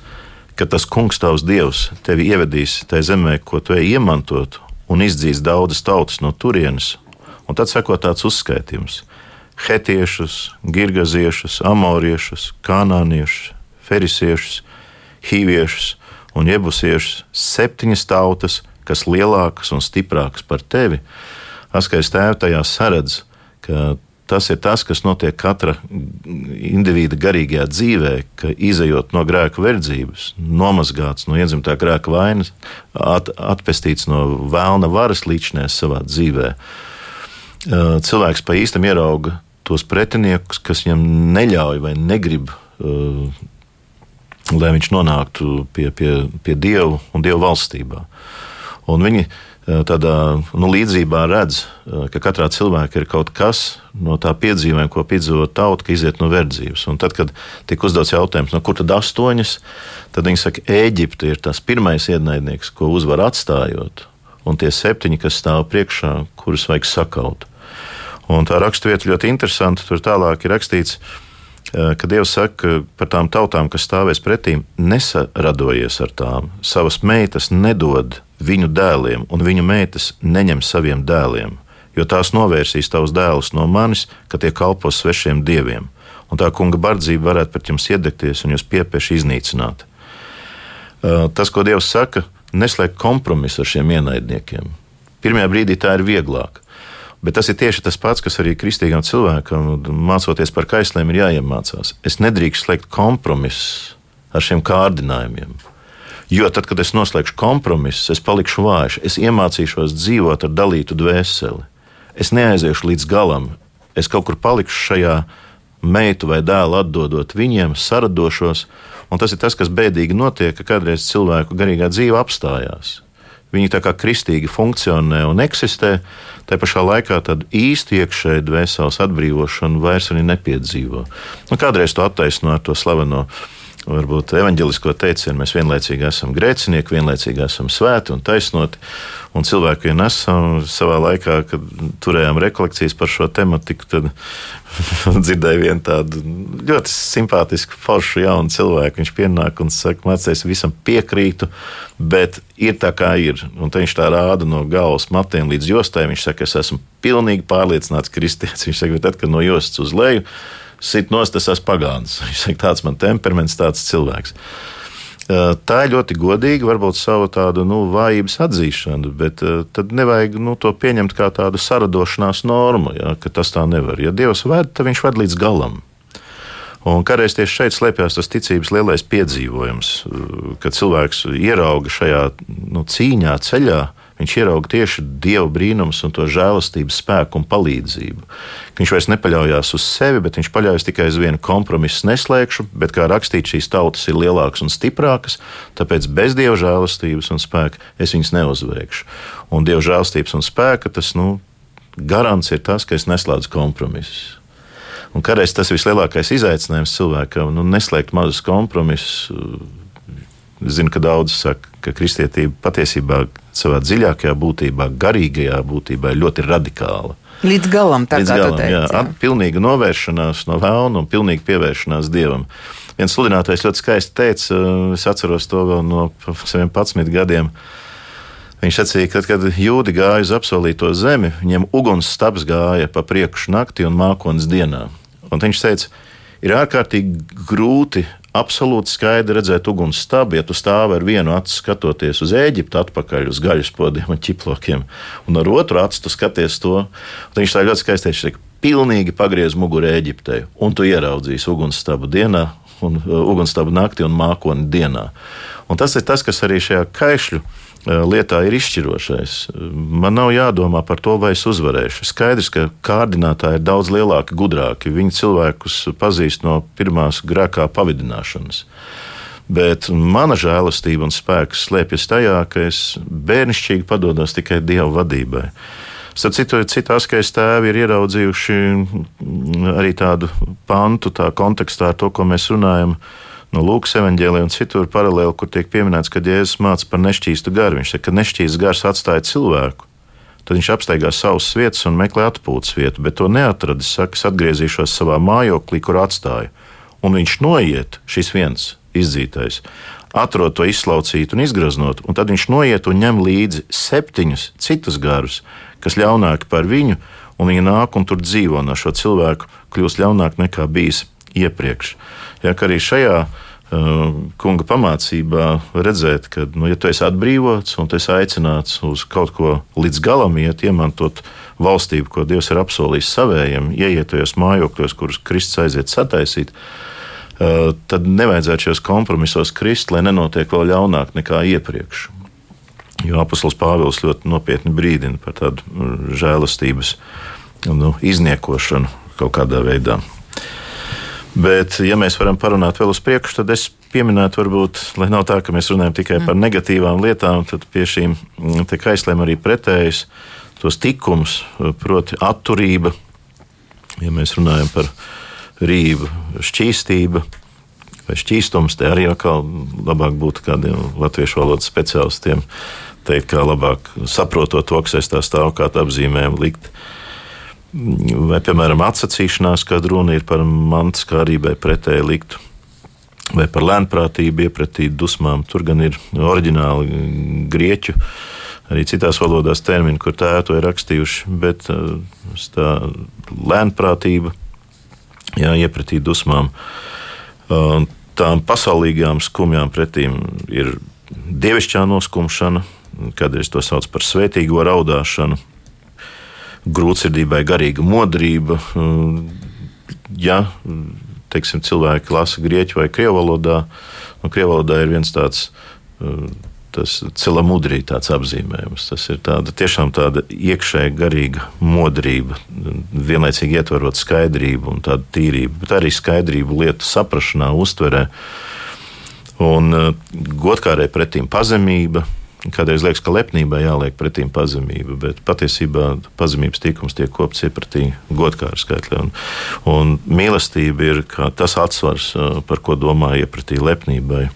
ka tas kungs tavs dievs tevi ievedīs tajā zemē, ko tu iemantot, un izdzīs daudzas tautas no turienes. Un tad seko tāds uzskaitījums hetiešus, girgaziešus, amoriešus, kanāniešus, ferisiešus, hīviešus un jebusiešus septiņas tautas, kas lielākas un stiprākas par tevi. Askais tēvs tajā saredz, ka tas ir tas, kas notiek katra indivīda garīgajā dzīvē, ka izējot no grēka verdzības, nomazgāts no iedzimtā grēka vainas, at, atpestīts no vēlna varas līdšanās savā dzīvē. Cilvēks pa īstam ierauga tos pretiniekus, kas viņam neļauj vai negrib, uh, lai viņš nonāktu pie, pie, pie Dieva un Dieva valstībā. Un viņi uh, tādā nu, līdzībā redz, uh, ka katrā cilvēkā ir kaut kas no tā piedzīvojuma, ko piedzīvo tauta, ka iziet no verdzības. Un tad, kad tika uzdots jautājums, no kur tad astoņas, tad viņi saka, Eģipte ir tas pirmais ienaidnieks, ko uzvar atstājot, un tie septiņi, kas stāv priekšā, kurus vajag sakaut. Un tā raksturvieta ļoti interesanta. Tur tālāk ir rakstīts, ka Dievs saka par tām tautām, kas stāvēs pretīm, nesaradojies ar tām. Savas meitas nedod viņu dēliem, un viņu meitas neņem saviem dēliem, jo tās novērsīs tavus dēlus no manis, ka tie kalpos svešiem dieviem. Un tā kunga bardzība varētu pret jums iedegties un jūs piepieši iznīcināt. Tas, ko Dievs saka, neslēgt kompromisu ar šiem ienaidniekiem. Pirmajā brīdī tā ir vieglāk. Bet tas ir tieši tas pats, kas arī kristīgam cilvēkam, mācoties par kaisliem, ir jāiemācās. Es nedrīkstu slēgt kompromisus ar šiem kārdinājumiem. Jo tad, kad es noslēgšu kompromisus, es palikšu vājš, es iemācīšos dzīvot ar dalītu dvēseli. Es neaiziešu līdz galam, es kaut kur palikšu šajā meitu vai dēlu atdodot viņiem, saradošos. Un tas ir tas, kas bēdīgi notiek, ka kādreiz cilvēku garīgā dzīve apstājās. Viņi tā kā kristīgi funkcionē un eksistē, Tā pašā laikā tādu īstu iekšēju dvēseles atbrīvošanu vairs nepiedzīvo. Nu, kādreiz to attaisno ar to slaveno varbūt evanģelisko teicienu, mēs vienlaicīgi esam grēcinieki, vienlaicīgi esam svēti un taisnoti. Un cilvēki vien esam savā laikā, kad turējām rekolekcijas par šo tematiku, tad [laughs] dzirdēju vienu tādu ļoti simpātisku, foršu jaunu cilvēku. Viņš pienāk un saka, mācīs, visam piekrītu, bet ir tā kā ir. Un viņš tā rāda no galvas matiem līdz jostai. Viņš saka, es esmu pilnīgi pārliecināts kristietis. Viņš saka, tad, kad no jostas uz leju sit nost, tas esmu pagāns. [laughs] Viņš saka, tāds man temperaments, tāds cilvēks. Tā ir ļoti godīga, varbūt savu tādu nu, vājības atzīšanu, bet tad nevajag nu, to pieņemt kā tādu saradošanās normu, ja, ka tas tā nevar. Ja Dievs ved, tad viņš ved līdz galam. Un kādreiz tieši šeit slēpjas tas ticības lielais piedzīvojums, kad cilvēks ierauga šajā nu, cīņā, ceļā, Viņš ierauga tieši dieva brīnums un to žēlastības spēku un palīdzību. Viņš vairs nepaļaujas uz sevi, bet viņš paļaujas tikai uz vienu kompromisu neslēgšu, bet kā rakstīts, šīs tautas ir lielākas un stiprākas, tāpēc bez dieva žēlastības un spēka es viņus neuzveikšu. Un dieva žēlastības un spēka tas nu, garants ir tas, ka es neslēdzu kompromisus. Un kādreiz tas vislielākais izaicinājums cilvēkam, nu, neslēgt mazus kompromisus. Zinu, ka daudzi saka, ka kristietība patiesībā savā dziļākajā būtībā, garīgajā būtībā ir ļoti radikāla. Līdz galam tā Līdz galam, teici, jā, jā. Pilnīga novēršanās no vēlna un pilnīga pievēršanās dievam. Viens sludinātājs ļoti skaisti teica, es atceros to vēl no saviem 11 gadiem. Viņš sacīja, ka, kad jūdi gāja uz apsolīto zemi, viņiem uguns stabs gāja pa priekšu naktī un mākonis dienā. Un viņš teica, ir ārkārtīgi grūti absolūti skaidri redzēt uguns stabu, ja tu stāvi ar vienu acu skatoties uz Eģiptu, atpakaļ uz gaļas podiem un ķiplokiem, un ar otru acu tu skaties to. Viņš tā ļoti skaisti teica, pilnīgi pagriez muguru Eģiptei, un tu ieraudzīsi ugunsstabu dienā, un uh, ugunsstabu naktī un mākoni dienā. Un tas ir tas, kas arī šajā kaišļu lietā ir izšķirošais. Man nav jādomā par to, vai es uzvarēšu. Skaidrs, ka kārdinātāji ir daudz lielāki, gudrāki. Viņi cilvēkus pazīst no pirmās grēkā pavidināšanas. Bet mana žēlastība un spēks slēpjas tajā, ka es bērnišķīgi padodos tikai Dieva vadībai. Starp citu, citās skaistās tēvi ir ieraudzījuši arī tādu pantu, tā kontekstā ar to, ko mēs runājam no Lūkas evanģēlija un citur paralēli, kur tiek pieminēts, ka Jēzus māca par nešķīstu garu. Viņš saka, ka nešķīsts gars atstāja cilvēku. Tad viņš apsteigā savas vietas un meklē atpūtas vietu, bet to neatradis. Saka, es atgriezīšos savā mājoklī, kur atstāju. Un viņš noiet, šis viens izdzītais, atrod to izslaucīt un izgraznot, un tad viņš noiet un ņem līdzi septiņus citus garus, kas ļaunāki par viņu, un viņi nāk un tur dzīvo no šo cilvēku, kļūst ļaunāk nekā bijis iepriekš. Ja, arī šajā uh, kunga pamācībā redzēt, ka, nu, ja tu esi atbrīvots un tu esi aicināts uz kaut ko līdz galam iet, iemantot valstību, ko Dievs ir apsolījis savējiem, ieiet tajos mājokļos, kurus Kristus aiziet sataisīt, uh, tad nevajadzētu šajos kompromisos krist, lai nenotiek vēl ļaunāk nekā iepriekš. Jo apustulis Pāvils ļoti nopietni brīdina par tādu mm, žēlastības nu, izniekošanu kaut kādā veidā. Bet, ja mēs varam parunāt vēl uz priekšu, tad es pieminētu, varbūt, lai nav tā, ka mēs runājam tikai par mm. negatīvām lietām, tad pie šīm mm, kaislēm arī pretējas tos tikumus, proti, atturība. Ja mēs runājam par rību, šķīstība vai šķīstums, te arī atkal labāk būtu kādiem latviešu valodas speciālistiem teikt, kā labāk saprotot to, kas aiz tā stāv, kādu apzīmējumu likt. Vai, piemēram, atsacīšanās, kad runa ir par mantas kārībai pretēji liktu, vai par lēnprātību, iepratīt dusmām. Tur gan ir oriģināli grieķu, arī citās valodās termini, kur tā to ir rakstījuši, bet uh, tā lēnprātība, jā, iepratīt dusmām. Tām pasaulīgām skumjām pretīm ir dievišķā noskumšana, kādreiz to sauc par svētīgo raudāšanu, grūtsirdībai garīga modrība. Ja teiksim, cilvēki lasa grieķu vai krievu valodā, nu, krievu valodā ir viens tāds. Tas celamudrī tāds apzīmējums. Tas ir tāda, tiešām tāda iekšēja garīga modrība, vienlaicīgi ietverot skaidrību un tādu tīrību, bet arī skaidrību lietu saprašanā, uztverē. Un godkārai pretīm pazemība, Kādreiz liekas, ka lepnībai jāliek pretīm pazemība, bet patiesībā pazemības tikums tiek kopts iepratī godkāra skaitļā. Un, un mīlestība ir tas atsvars, par ko domā iepratī lepnībai,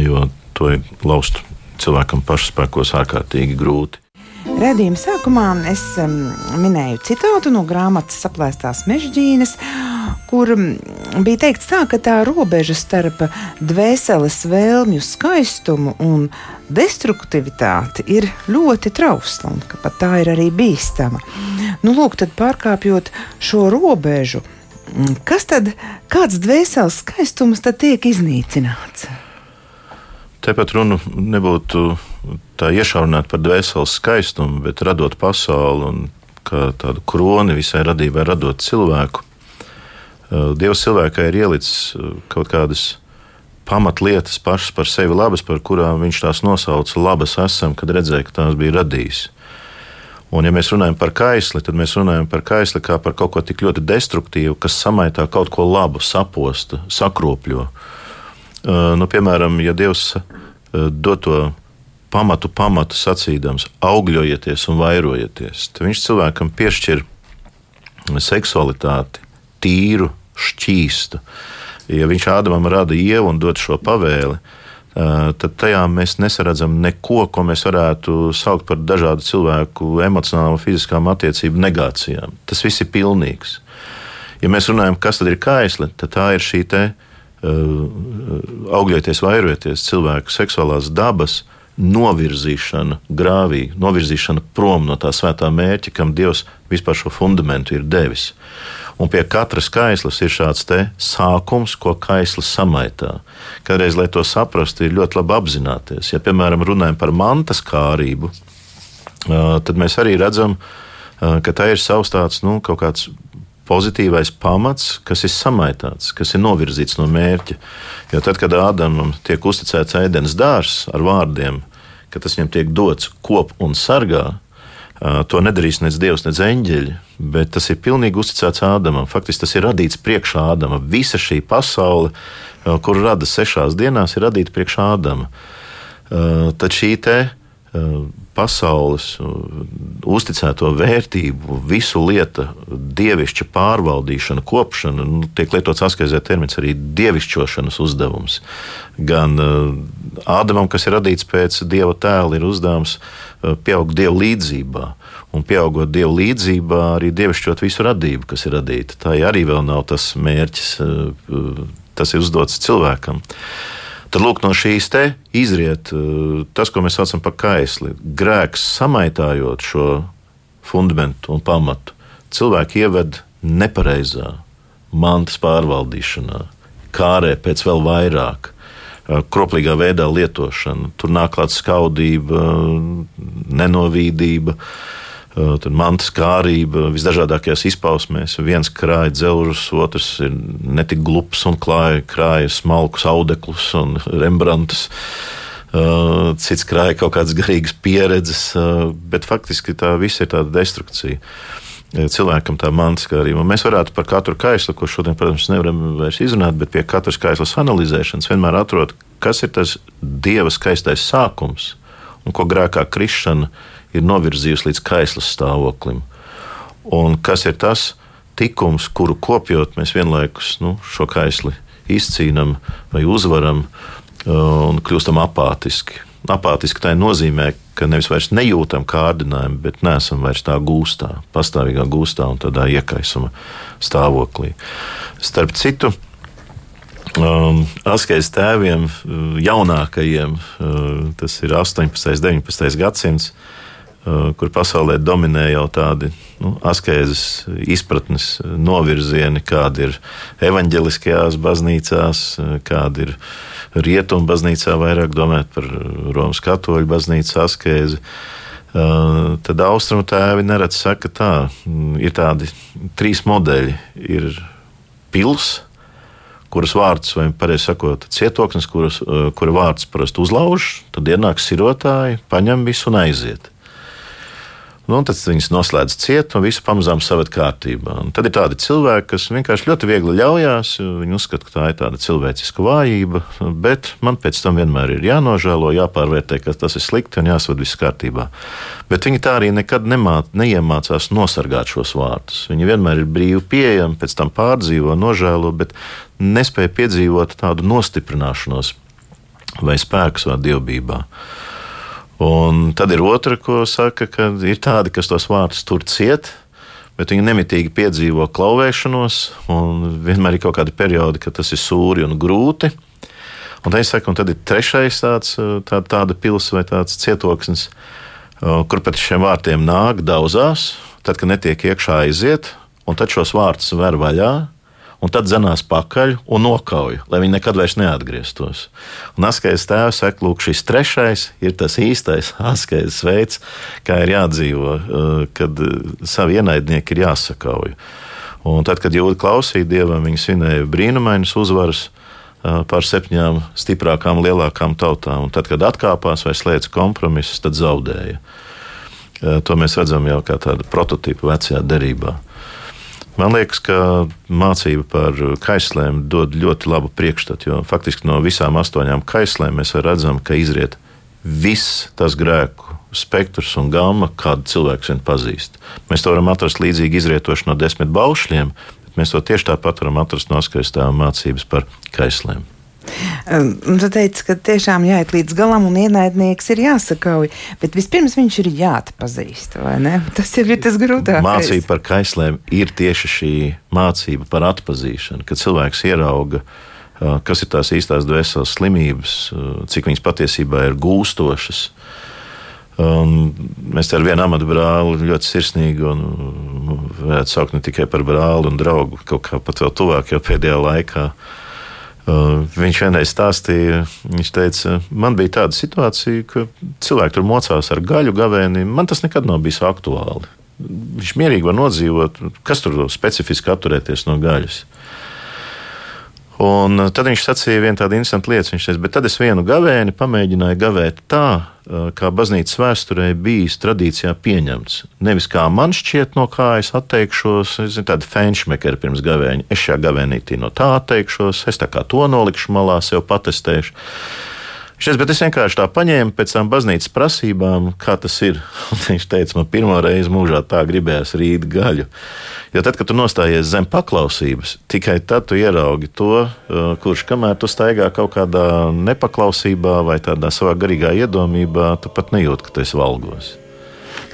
jo to ir laust cilvēkam pašspēkos ārkārtīgi grūti. Radījuma sākumā es um, minēju citātu no grāmatas Saplēstās mežģīnes, kur um, bija teikts tā, ka tā robeža starp dvēseles vēlmju skaistumu un destruktivitāti ir ļoti trausla un ka pat tā ir arī bīstama. Nu, lūk, tad pārkāpjot šo robežu, kas tad, kāds dvēseles skaistums tad tiek iznīcināts? Tepat runa nebūtu tā iešaurināt par dvēseles skaistumu, bet radot pasauli un tādu kroni visai radībai, radot cilvēku. Dievs cilvēkai ir ielicis kaut kādas pamatlietas pašas par sevi labas, par kurām viņš tās nosauca labas esam, kad redzēja, ka tās bija radījis. Un, ja mēs runājam par kaisli, tad mēs runājam par kaisli kā par kaut ko tik ļoti destruktīvu, kas samaitā kaut ko labu, saposta, sakropļo. Uh, nu, piemēram, ja Dievs dod to pamatu, pamatu sacīdams, augļojieties un vairojieties, tad viņš cilvēkam piešķir seksualitāti, tīru, šķīstu. Ja viņš Ādamam rada ievu un dod šo pavēli, tad tajā mēs nesaredzam neko, ko mēs varētu saukt par dažādu cilvēku emocionālām, fiziskām attiecību negācijām. Tas viss ir pilnīgs. Ja mēs runājam, kas tad ir kaisli, tad tā ir šī te, uh, augļoties, vairoties cilvēku seksuālās dabas novirzīšana grāvī, novirzīšana prom no tā svētā mērķa, kam Dievs vispār šo fundamentu ir devis. Un pie katras kaislas ir šāds sākums, ko kaislis samaitā. Kādreiz, lai to saprastu, ir ļoti labi apzināties. Ja, piemēram, runājam par mantas kārību, tad mēs arī redzam, ka tā ir savs tāds nu, kaut kāds pozitīvais pamats, kas ir samaitāts, kas ir novirzīts no mērķa. Jo tad, kad Ādamam tiek uzticēts ēdienas dārzs ar vārdiem, ka tas viņam tiek dots kop un sargā, To nedarīs nec dievs, nec eņģeļi, bet tas ir pilnīgi uzticēts Ādamam. Faktiski tas ir radīts priekšā Ādama. Visa šī pasaule, kuru rada sešās dienās, ir radīta priekšā Ādama. Tad šī te pasaules uzticēto vērtību, visu lietu, dievišķa pārvaldīšana, kopšana, nu, tiek lietots askaizē termins arī dievišķošanas uzdevums. Gan Ādamam, kas ir radīts pēc dieva tēla, ir uzdevums pieaugt dievu līdzībā. Un pieaugot dievu līdzībā, arī dievišķot visu radību, kas ir radīta. Tā arī vēl nav tas mērķis, tas ir uzdots cilvēkam. Tad lūk, no šīs te izriet tas, ko mēs saucam par kaisli. Grēks samaitājot šo fundamentu un pamatu, cilvēki ieved nepareizā mantas pārvaldīšanā, kārē pēc vēl vairāk Eh, kroplīgā veidā lietošana. Tur nāk klāt skaudība, nenovīdība. Eh, tad mantas kārība visdažādākajās izpausmēs. Viens krāja dzelžus, otrs ir netik glups un klāja, krāja smalkus audeklus un rembrantus. Uh, cits krāja kaut kādas garīgas pieredzes, uh, bet faktiski tā viss ir tāda destrukcija. Cilvēkam tā mantiskā arī. Un mēs varētu par katru kaislu, ko šodien, protams, nevaram vairs izrunāt, bet pie katras kaislas analizēšanas vienmēr atrod, kas ir tas dieva skaistais sākums un ko grēkā krišana ir novirzījusi līdz kaislas stāvoklim. Un kas ir tas tikums, kuru kopjot mēs vienlaikus nu, šo kaisli izcīnām vai uzvaram uh, un kļūstam apātiski. Apātiski tā nozīmē, ka nevis vairs nejūtam kārdinājumu, bet neesam vairs tā gūstā, pastāvīgā gūstā un tādā iekaisuma stāvoklī. Starp citu, um, Askais tēviem, uh, jaunākajiem, uh, tas ir 18. un 19. gadsimts, kur pasaulē dominē jau tādi nu, askēzes izpratnes novirzieni, kāda ir evaņģeliskajās baznīcās, kāda ir rietumu baznīcā vairāk domāt par Romas katoļu baznīcas askēzi. Uh, tad austrumu tēvi neredz saka tā, ir tādi trīs modeļi. Ir pils, kuras vārds, vai pareizi sakot, cietoknis, kuras, kura vārds parasti uzlauž, tad ienāk sirotāji, paņem visu un aiziet. Nu, tad viņas noslēdz cietu un visu pamazām saved kārtībā. Un tad ir tādi cilvēki, kas vienkārši ļoti viegli ļaujās. Viņi uzskata, ka tā ir tāda cilvēciska vājība, bet man pēc tam vienmēr ir jānožēlo, jāpārvērtē, ka tas ir slikti un jāsaved viss kārtībā. Bet viņi tā arī nekad nemāt, neiemācās nosargāt šos vārdus. Viņi vienmēr ir brīvi pieejami, pēc tam pārdzīvo, nožēlo, bet nespēja piedzīvot tādu nostiprināšanos vai spēku savā dievbijā. Un tad ir otra, ko saka, ka ir tādi, kas tos vārdus tur ciet, bet viņi nemitīgi piedzīvo klauvēšanos, un vienmēr ir kaut kādi periodi, kad tas ir sūri un grūti. Un, saku, un tad ir trešais tāds, tā, tāda pilsēta vai tāds cietoksnis, kur pēc šiem vārtiem nāk daudzās, tad, kad netiek iekšā aiziet, un tad šos vārtus ver vaļā, un tad dzenās pakaļ un nokauj, lai viņi nekad vairs neatgrieztos. Un askais tēvs saka, lūk, šis trešais ir tas īstais [laughs] askais veids, kā ir jādzīvo, uh, kad uh, savi ienaidnieki ir jāsakauj. Un tad, kad jūda klausīja dievam, viņi svinēja brīnumainas uzvaras uh, pār septiņām stiprākām, lielākām tautām. Un tad, kad atkāpās vai slēdza kompromisus, tad zaudēja. To mēs redzam jau kā tādu prototypu vecajā derībā. Man liekas, ka mācība par kaislēm dod ļoti labu priekšstatu, jo faktiski no visām astoņām kaislēm mēs redzam, ka izriet viss tas grēku spektrs un gama, kādu cilvēks vien pazīst. Mēs to varam atrast līdzīgi izrietoši no desmit baušļiem, bet mēs to tieši tāpat varam atrast no skaistām mācības par kaislēm. Un tu teici, ka tiešām jāiet līdz galam un ienaidnieks ir jāsakauj, bet vispirms viņš ir jāatpazīst, vai ne? Tas ir tas grūtākais. Mācība par kaislēm ir tieši šī mācība par atpazīšanu, kad cilvēks ierauga, kas ir tās īstās dvēseles slimības, cik viņas patiesībā ir gūstošas. Un mēs ar vienu amatu brāli ļoti sirsnīgi, un varētu saukt ne tikai par brāli un draugu, kaut kā pat vēl tuvāk jau pēdējā laikā. Uh, viņš vienreiz stāstīja, viņš teica, man bija tāda situācija, ka cilvēki tur mocās ar gaļu gavēni. Man tas nekad nav bijis aktuāli. Viņš mierīgi var nodzīvot, kas tur specifiski atturēties no gaļas. Un uh, tad viņš sacīja vienu tādu interesantu lietu. Viņš teica, bet tad es vienu gavēni pamēģināju gavēt tā, uh, kā baznīcas vēsturē bijis tradīcijā pieņemts. Nevis kā man šķiet, no kā es atteikšos, es zinu, tāda fenšmekera pirms gavēņa. Es šajā gavēnītī no tā atteikšos, es tā kā to nolikšu malā, sev patestēšu. Šis, bet es vienkārši tā paņēmu pēc tam baznīcas prasībām, kā tas ir. Un [laughs] viņš teica, man pirmo reizi mūžā tā gribējās rīt gaļu. Jo tad, kad tu nostājies zem paklausības, tikai tad tu ieraugi to, kurš kamēr tu staigā kaut kādā nepaklausībā vai tādā savā garīgā iedomībā, tu pat nejūti, ka tu esi valgos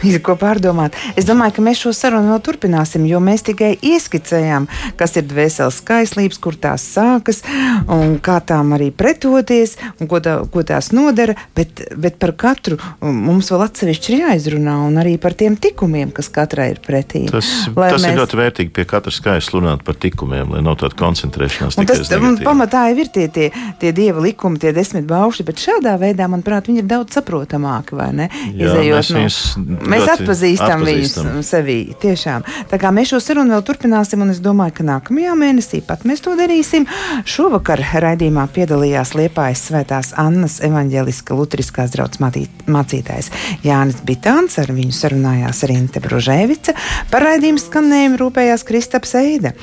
ir ko pārdomāt. Es domāju, ka mēs šo sarunu vēl turpināsim, jo mēs tikai ieskicējām, kas ir dvēseles skaislības, kur tās sākas un kā tām arī pretoties un ko, tā, ko tās nodara. Bet, bet par katru mums vēl atsevišķi ir jāizrunā un arī par tiem tikumiem, kas katrai ir pretī. Tas, lai tas mēs... ir ļoti vērtīgi pie katra skaista runāt par tikumiem, lai nav tāda koncentrēšanās. Tas pamatā ir tie, tie, tie dieva likumi, tie desmit baušļi, bet šādā veidā, manuprāt, viņi ir daudz saprotamāki? Jā, Izējot mēs no mēs atpazīstam, atpazīstam viņus sevī. Tiešām. Tā kā mēs šo sarunu vēl turpināsim, un es domāju, ka nākamajā mēnesī pat mēs to darīsim. Šovakar raidījumā piedalījās Liepājas svētās Annas evaņģeliska lutriskās draudzes mācītājs Jānis Bitāns, ar viņu sarunājās Rinte Brožēvica. Par raidījumu skanējumu rūpējās Kristaps Eida.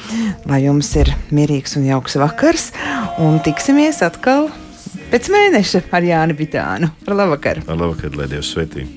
Lai jums ir mierīgs un jauks vakars, un tiksimies atkal pēc mēneša ar Jāni Bitānu. Ar labvakar! Ar labvakar, lai Dievs svētī!